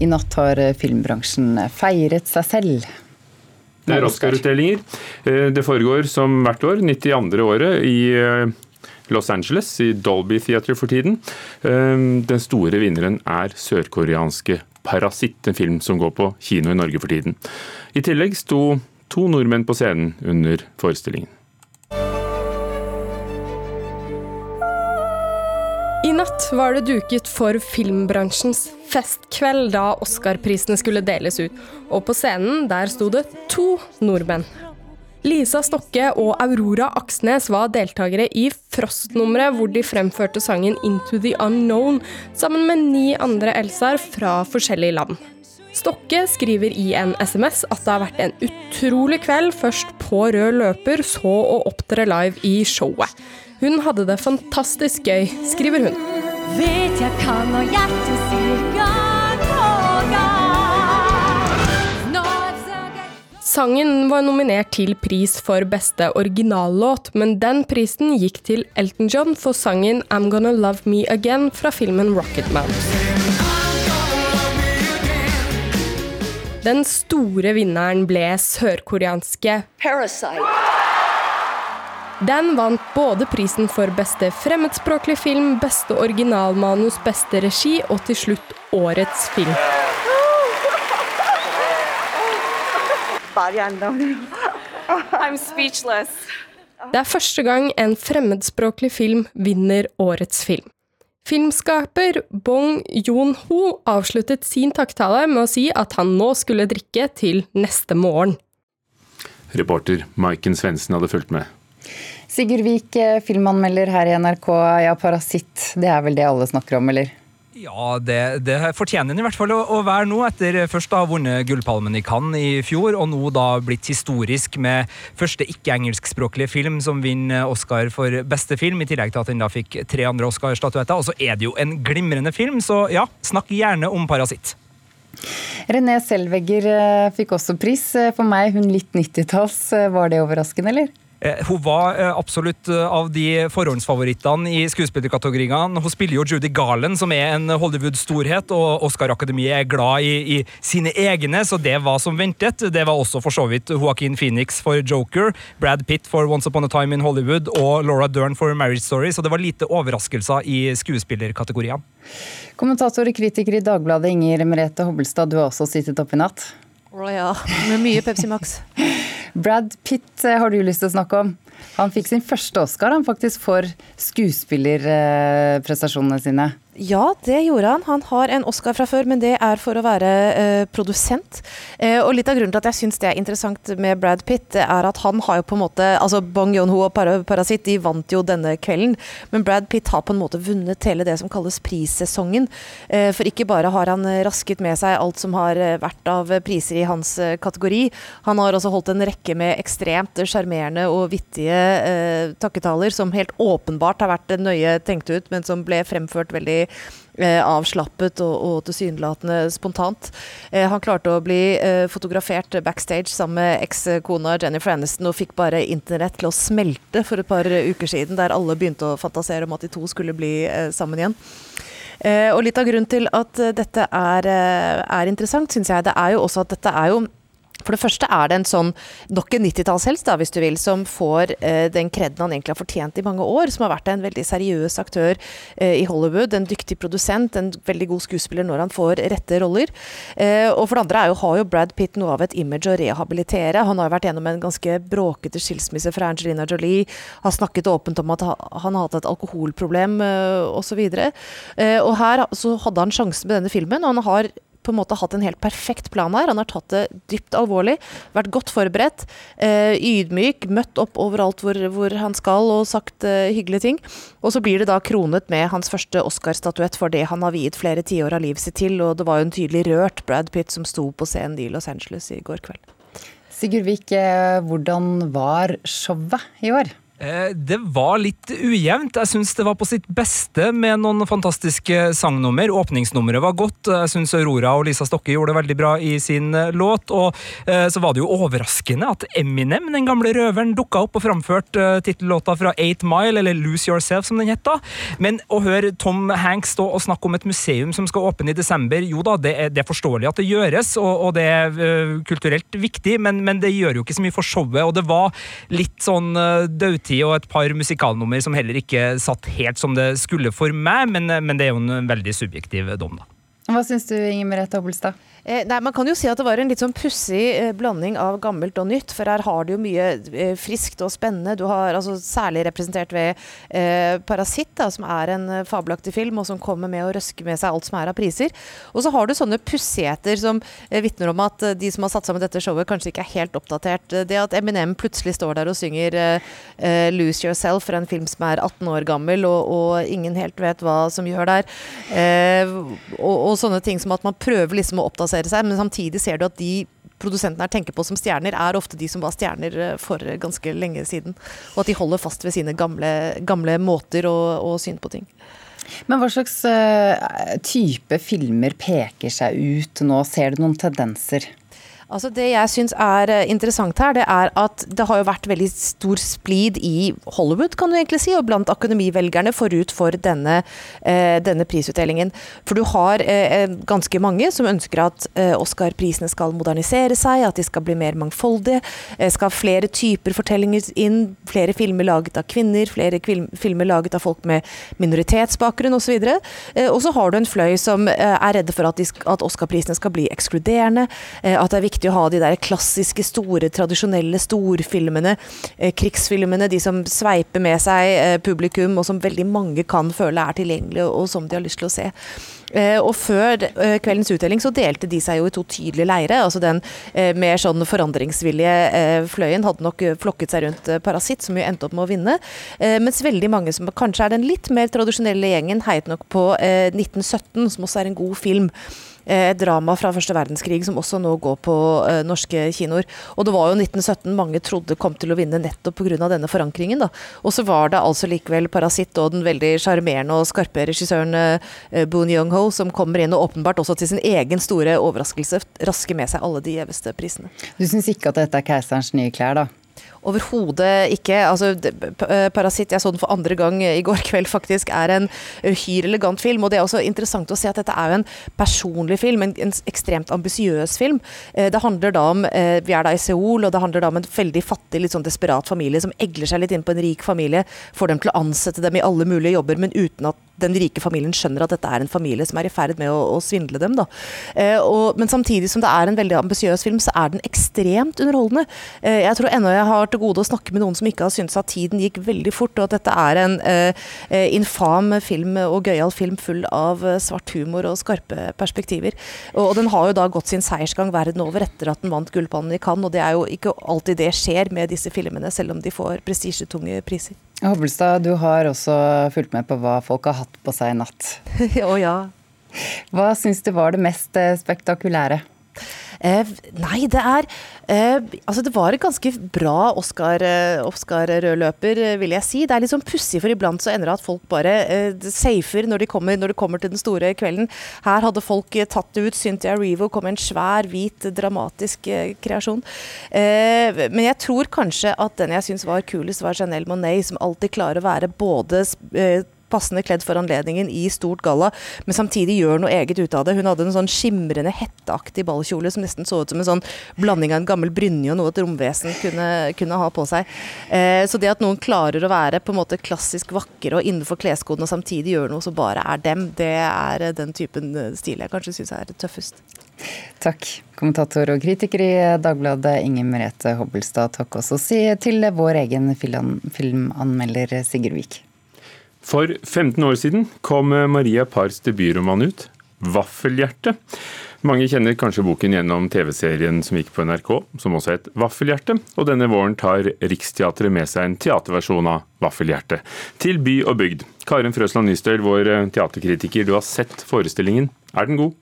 I natt har filmbransjen feiret seg selv. Det er Oscar-utdelinger. Eh, det foregår som hvert år, 92. året, i eh, Los Angeles, i Dolby Theater for tiden. Eh, den store vinneren er sørkoreanske Parasitt, en film som går på kino i Norge for tiden. I tillegg sto to nordmenn på scenen under forestillingen. I natt var det duket for filmbransjens festkveld da Oscar-prisene skulle deles ut, og på scenen der sto det to nordmenn. Lisa Stokke og Aurora Aksnes var deltakere i Frost-nummeret, hvor de fremførte sangen 'Into the Unknown' sammen med ni andre Elsaer fra forskjellige land. Stokke skriver i en SMS at det har vært en utrolig kveld, først på rød løper, så å opptre live i showet. Hun hadde det fantastisk gøy, skriver hun. Vet jeg kan og hjertet sier gang på gang. Sangen var nominert til pris for beste originallåt, men den prisen gikk til Elton John for sangen 'I'm Gonna Love Me Again' fra filmen Rocketman. Den store vinneren ble sørkoreanske Parasite. Den vant både prisen for beste fremmedspråklig film, beste originalmanus, beste regi og til slutt årets film. I'm speechless. Det er første gang en fremmedspråklig film vinner årets film. Filmskaper Bong Joon-ho avsluttet sin takktale med å si at han nå skulle drikke til neste morgen. Reporter Maiken Svendsen hadde fulgt med. Sigurd Vik, eh, filmanmelder her i NRK. Ja, 'Parasitt', det er vel det alle snakker om, eller? Ja, det, det fortjener den i hvert fall å, å, være nå, etter først å ha vunnet Gullpalmen i Cannes i fjor, og nå da blitt historisk med første ikke-engelskspråklige film som vinner Oscar for beste film, i tillegg til at den da fikk tre andre Oscar-statuetter. Og så er det jo en glimrende film, så ja, snakk gjerne om 'Parasitt'. René Selvegger eh, fikk også pris. For meg, hun litt 90-talls. Var det overraskende, eller? Eh, hun var eh, absolutt eh, av de forhåndsfavorittene i skuespillerkategoriene. Hun spiller jo Judy Garland, som er en Hollywood-storhet, og Oscar-akademiet er glad i, i, sine egne, så det var som ventet. Det var også for så vidt Joaquin Phoenix for Joker, Brad Pitt for Once Upon a Time in Hollywood og Laura Dern for Marriage Story, så det var lite overraskelser i skuespillerkategoriene. Kommentator og kritiker i Dagbladet Inger Merete Hobbelstad, du har også sittet oppe i natt. Å ja, med mye Pepsi Max. Brad Pitt eh, har du lyst til å snakke om. Han fikk sin første Oscar han faktisk for skuespillerprestasjonene sine. Ja, det gjorde han. Han har en Oscar fra før, men det er for å være eh, produsent. Eh, og litt av grunnen til at jeg syns det er interessant med Brad Pitt, det er at han har jo på en måte Altså Bong Yon-ho og Par Parasitt de vant jo denne kvelden, men Brad Pitt har på en måte vunnet hele det som kalles prissesongen. Eh, for ikke bare har han rasket med seg alt som har eh, vært av priser i hans eh, kategori, han har også holdt en rekke med ekstremt sjarmerende og vittige eh, takketaler som helt åpenbart har vært nøye tenkt ut, men som ble fremført veldig eh, avslappet og, og tilsynelatende spontant. Eh, han klarte å bli eh, fotografert backstage sammen med ekskona Jennifer Aniston og fikk bare internett til å smelte for et par uker siden, der alle begynte å fantasere om at de to skulle bli eh, sammen igjen. Eh, og litt av grunnen til at dette er, eh, er interessant, syns jeg, det er jo også at dette er jo for det første er det en sånn nok en 90-tallshelt, hvis du vil, som får eh, den kreden han egentlig har fortjent i mange år. Som har vært en veldig seriøs aktør eh, i Hollywood. En dyktig produsent, en veldig god skuespiller når han får rette roller. Eh, og for det andre jo, har jo Brad Pitt noe av et image å rehabilitere. Han har jo vært gjennom en ganske bråkete skilsmisse fra Angelina Jolie. Har snakket åpent om at han har hatt et alkoholproblem eh, osv. Eh, og her så hadde han sjansen med denne filmen, og han har på en måte hatt en helt perfekt plan her. Han har tatt det dypt alvorlig, vært godt forberedt, eh, ydmyk, møtt opp overalt hvor, hvor han skal og sagt eh, hyggelige ting. Og så blir det da kronet med hans første Oscar-statuett for det han har viet flere tiår av livet sitt til, og det var jo en tydelig rørt Brad Pitt som sto på scenen i Los Angeles i går kveld. Sigurd Vik, eh, hvordan var showet i år? Eh, det var litt ujevnt. Jeg syns det var på sitt beste med noen fantastiske sangnummer. Åpningsnummeret var godt. Jeg syns Aurora og Lisa Stokke gjorde det veldig bra i sin eh, låt. Og eh, så var det jo overraskende at Eminem, den gamle røveren, dukka opp og framførte tittellåta fra Eight Mile, eller Lose Yourself, som den het da. Men å høre Tom Hanks stå og snakke om et museum som skal åpne i desember, jo da, det er, det er forståelig at det gjøres, og, og det er kulturelt viktig, men, men, det gjør jo ikke så mye for showet. Og det var litt sånn uh, dødtid og et par musikalnummer som heller ikke satt helt som det skulle for meg, men, men det er jo en veldig subjektiv dom, da. Hva syns du, Inger Merete Hobbelstad? Eh, nei, Man kan jo si at det var en litt sånn pussig eh, blanding av gammelt og nytt. For her har du jo mye eh, friskt og spennende. Du har altså særlig representert ved 'Parasitt', da, som er en fabelaktig film, og som kommer med å røske med seg alt som er av priser. Og så har du sånne pussigheter som eh, vitner om at de som har satt sammen dette showet, kanskje ikke er helt oppdatert. Det at Eminem plutselig står der og synger 'Lose Yourself' for en film som er 18 år gammel, og, og ingen helt vet hva som gjør der. og, og sånne ting som at man prøver liksom å oppdatere seg, men samtidig ser du at de produsentene her tenker på som stjerner, er ofte de som var stjerner eh, for ganske lenge siden. Og at de holder fast ved sine gamle, gamle måter å, å syn på ting. Men hva slags uh, type filmer peker seg ut nå? Ser du noen tendenser? Altså Det jeg syns er eh, interessant her, det er at det har jo vært veldig stor splid i Hollywood, kan du egentlig si, og blant akademivelgerne forut for denne, eh, denne prisutdelingen. For du har eh, eh, ganske mange som ønsker at eh, Oscar-prisene skal modernisere seg, at de skal bli mer mangfoldige. Eh, skal flere typer fortellinger inn, flere filmer laget av kvinner, flere filmer laget av folk med minoritetsbakgrunn osv. Og, så har du en fløy som er redde for at, at Oscar-prisene skal bli ekskluderende, at det er viktig viktig å ha de der klassiske, store, tradisjonelle storfilmene. Eh, krigsfilmene, de som sveiper med seg eh, publikum, og som veldig mange kan føle er tilgjengelige, og som de har lyst til å se. Eh, og før eh, kveldens utdeling så delte de seg jo i to tydelige leire. altså Den eh, mer sånn forandringsvillige fløyen hadde nok flokket seg rundt Parasitt, som jo endte opp med å vinne. mens veldig mange som kanskje er den litt mer tradisjonelle gjengen, heiet nok på 1917, som også er en god film. Et drama fra første verdenskrig som også nå går på norske kinoer. Og det var jo 1917 mange trodde kom til å vinne nettopp pga. denne forankringen. da. Og så var det altså likevel 'Parasitt' og den veldig sjarmerende og skarpe regissøren Boon Young-ho som kommer inn og åpenbart også til sin egen store overraskelse rasker med seg alle de gjeveste prisene. Du syns ikke at dette er keiserens nye klær, da? Overhodet ikke. Altså, eh, 'Parasitt', jeg så den for andre gang i går kveld, faktisk, er en uhyre elegant film. Og det er også interessant å se at dette er en personlig film, en, en ekstremt ambisiøs film. Eh, det handler da om eh, Vi er da i Seoul, og det handler da om en veldig fattig, litt sånn desperat familie som egler seg litt inn på en rik familie, får dem til å ansette dem i alle mulige jobber, men uten at den rike familien skjønner at dette er en familie som er i ferd med å, å svindle dem. Eh, og, men samtidig som det er en veldig ambisiøs film, så er den ekstremt underholdende. Eh, jeg tror ennå jeg har til gode å snakke med noen som ikke har syntes at tiden gikk veldig fort, og at dette er en eh, eh infam film og gøyal film full av eh, svart humor og skarpe perspektiver. Og, og, den har jo da gått sin seiersgang verden over etter at den vant Gullpannen i Cannes, og det er jo ikke alltid det skjer med disse filmene, selv om de får prestisjetunge priser. Hobbelstad, du har også fulgt med på hva folk har hatt på seg i natt. Å ja. Hva syns du var det mest eh, spektakulære? Eh, nei, det er eh, Altså, det var et ganske bra Oscar-rødløper, Oscar eh, vil jeg si. Det er litt sånn pussig, for iblant så ender det at folk bare eh, safer når de, kommer, når de kommer til den store kvelden. Her hadde folk eh, tatt det ut. Cynthia Revo kom med en svær, hvit, dramatisk eh, kreasjon. men jeg tror kanskje at den jeg syns var kulest, var Janelle Monet, som alltid klarer å være både passende kledd for anledningen i stort galla, men samtidig gjør noe eget ut av det. Hun hadde en sånn skimrende, hetteaktig ballkjole som nesten så ut som en sånn blanding av en gammel brynje og noe et romvesen kunne, kunne ha på seg. Eh, så det at noen klarer å være på en måte klassisk vakre og innenfor kleskoden og samtidig gjør noe som bare er dem, det er den typen stil jeg kanskje syns er tøffest. Takk, kommentator og kritiker i Dagbladet Inger Merete Hobbelstad. Takk også si til vår egen filmanmelder Sigurd Vik. For 15 år siden kom Maria Pars debutroman ut, 'Vaffelhjerte'. Mange kjenner kanskje boken gjennom TV-serien som gikk på NRK, som også het 'Vaffelhjerte'. Og denne våren tar Riksteatret med seg en teaterversjon av 'Vaffelhjerte' til by og bygd. Karin Frøsland Nystøl, vår teaterkritiker, du har sett forestillingen. Er den god?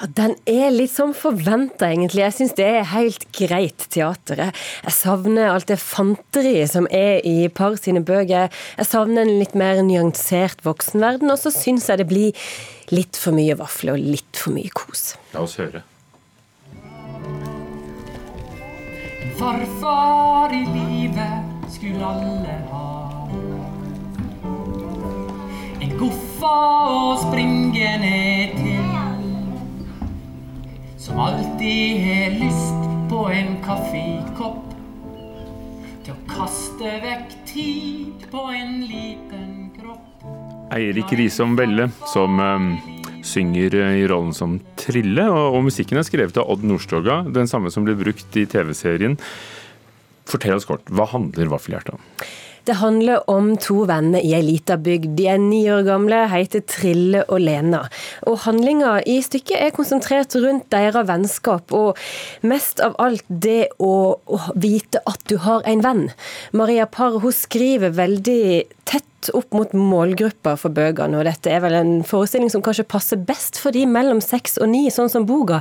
Ja, Den er litt som forventa, egentlig. Jeg syns det er helt greit teater. Jeg savner alt det fanteriet som er i par sine bøker. Jeg savner en litt mer nyansert voksenverden, og så syns jeg det blir litt for mye vafler og litt for mye kos. La oss høre. Farfar i livet skulle alle ha. En goffa å springe ned til. Som alltid har lyst på en kaffekopp. Til å kaste vekk tid på en liten kropp. Eirik Risom Velle, som um, synger i rollen som Trille. Og, og, musikken er skrevet av Odd Nordstoga, den samme som ble brukt i TV-serien. Fortell oss kort, hva handler Vaffelhjertet om? Det handler om to venner i ei lita bygd. De er ni år gamle, heter Trille og Lena. Og Handlinga i stykket er konsentrert rundt deres vennskap, og mest av alt det å, vite at du har en venn. Maria Parr hun skriver veldig tett opp mot målgruppa for bøkene, og dette er vel en forestilling som kanskje passer best for de mellom seks og ni, sånn som boka.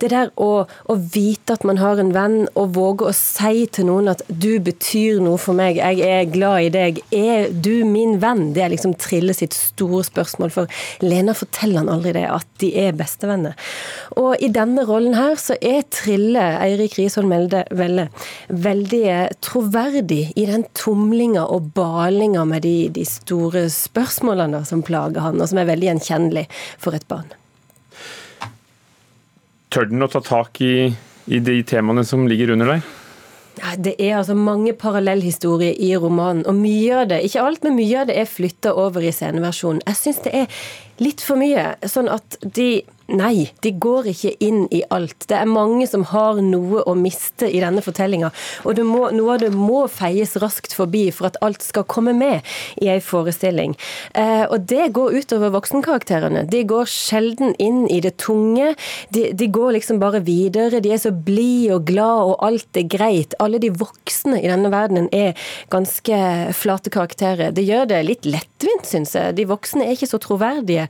Det der å, å, vite at man har en venn, og våge å si til noen at 'du betyr noe for meg', 'jeg er glad i deg', 'er du min venn'? Det er liksom Trille sitt store spørsmål, for Lena forteller han aldri det, at de er bestevenner. Og i denne rollen her så er Trille, Eirik Risholm Velle, veldig troverdig i den tumlinga og balinga med de de store spørsmålene som plager han, og som er veldig gjenkjennelig for et barn. Tør den å ta tak i, i de temaene som ligger under der? Det er altså mange parallellhistorier i romanen, og mye av det, ikke alt, men mye av det er flytta over i sceneversjonen. Jeg syns det er litt for mye, sånn at de Nei, de går ikke inn i alt. Det er mange som har noe å miste i denne fortellinga. Og må, noe av det må feies raskt forbi for at alt skal komme med i ei forestilling. Eh, og det går utover voksenkarakterene. De går sjelden inn i det tunge. De, de går liksom bare videre. De er så blide og glad, og alt er greit. Alle de voksne i denne verdenen er ganske flate karakterer. Det gjør det litt lettvint, syns jeg. De voksne er ikke så troverdige.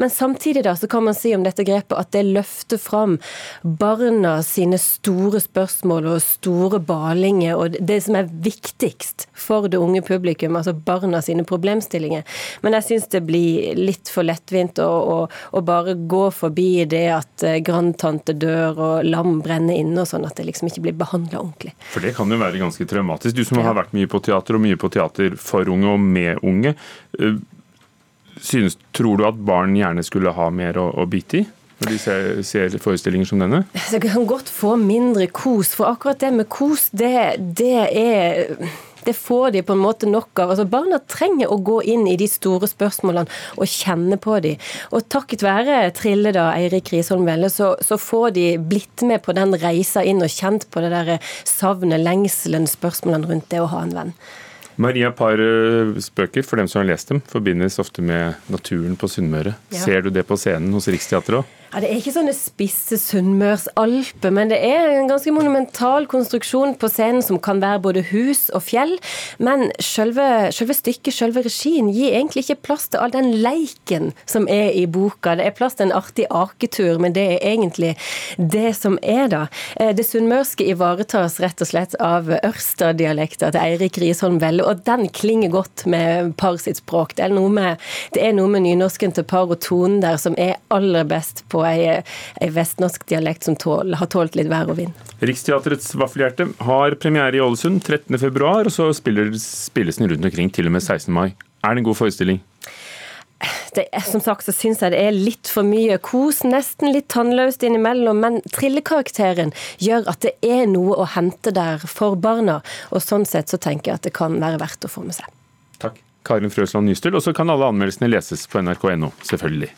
Men samtidig da, så kan man si om dette grepet at det løfter fram barna sine store spørsmål og store balinger, og det som er viktigst for det unge publikum, altså barna sine problemstillinger. Men jeg syns det blir litt for lettvint å, å, å, bare gå forbi det at eh, grandtante dør og lam brenner inne og sånn, at det liksom ikke blir behandla ordentlig. For det kan jo være ganske traumatisk. Du som ja. har vært mye på teater, og mye på teater for unge og med unge. Synes, tror du at barn gjerne skulle ha mer å, å bite i? Når de ser, ser, forestillinger som denne? Det kan godt få mindre kos, for akkurat det med kos, det, det er det får de på en måte nok av. Altså, barna trenger å gå inn i de store spørsmålene og kjenne på de. Og takket være Trille, da, Eirik Risholm Velle, så, så, får de blitt med på den reisa inn og kjent på det der savnet, lengselen, spørsmålene rundt det å ha en venn. Maria Pares bøker, for dem som har lest dem, forbindes ofte med naturen på Sunnmøre. Ja. Ser du det på scenen hos Riksteatret òg? Ja, Det er ikke sånne spisse sunnmørsalper, men det er en ganske monumental konstruksjon på scenen som kan være både hus og fjell. Men selve, selve stykket, selve regien, gir egentlig ikke plass til all den leiken som er i boka. Det er plass til en artig aketur, men det er egentlig det som er, da. Eh, det sunnmørske ivaretas rett og slett av Ørsta-dialekta til Eirik Risholm Velle, og den klinger godt med par sitt språk. Det er noe med, det er noe med nynorsken til par og tonen der som er aller best på ei, ei vestnorsk dialekt som tål, har tålt litt vær og vind. Riksteatrets Vaffelhjerte har premiere i Ålesund 13.2, og så spiller, spilles den rundt omkring til og med 16. mai. Er det en god forestilling? Det, er, som sagt så syns jeg det er litt for mye kos, nesten litt tannløst innimellom, men trillekarakteren gjør at det er noe å hente der for barna, og sånn sett så tenker jeg at det kan være verdt å få med seg. Takk. Karin Frøsland Nystøl, og så kan alle anmeldelsene leses på nrk.no, selvfølgelig.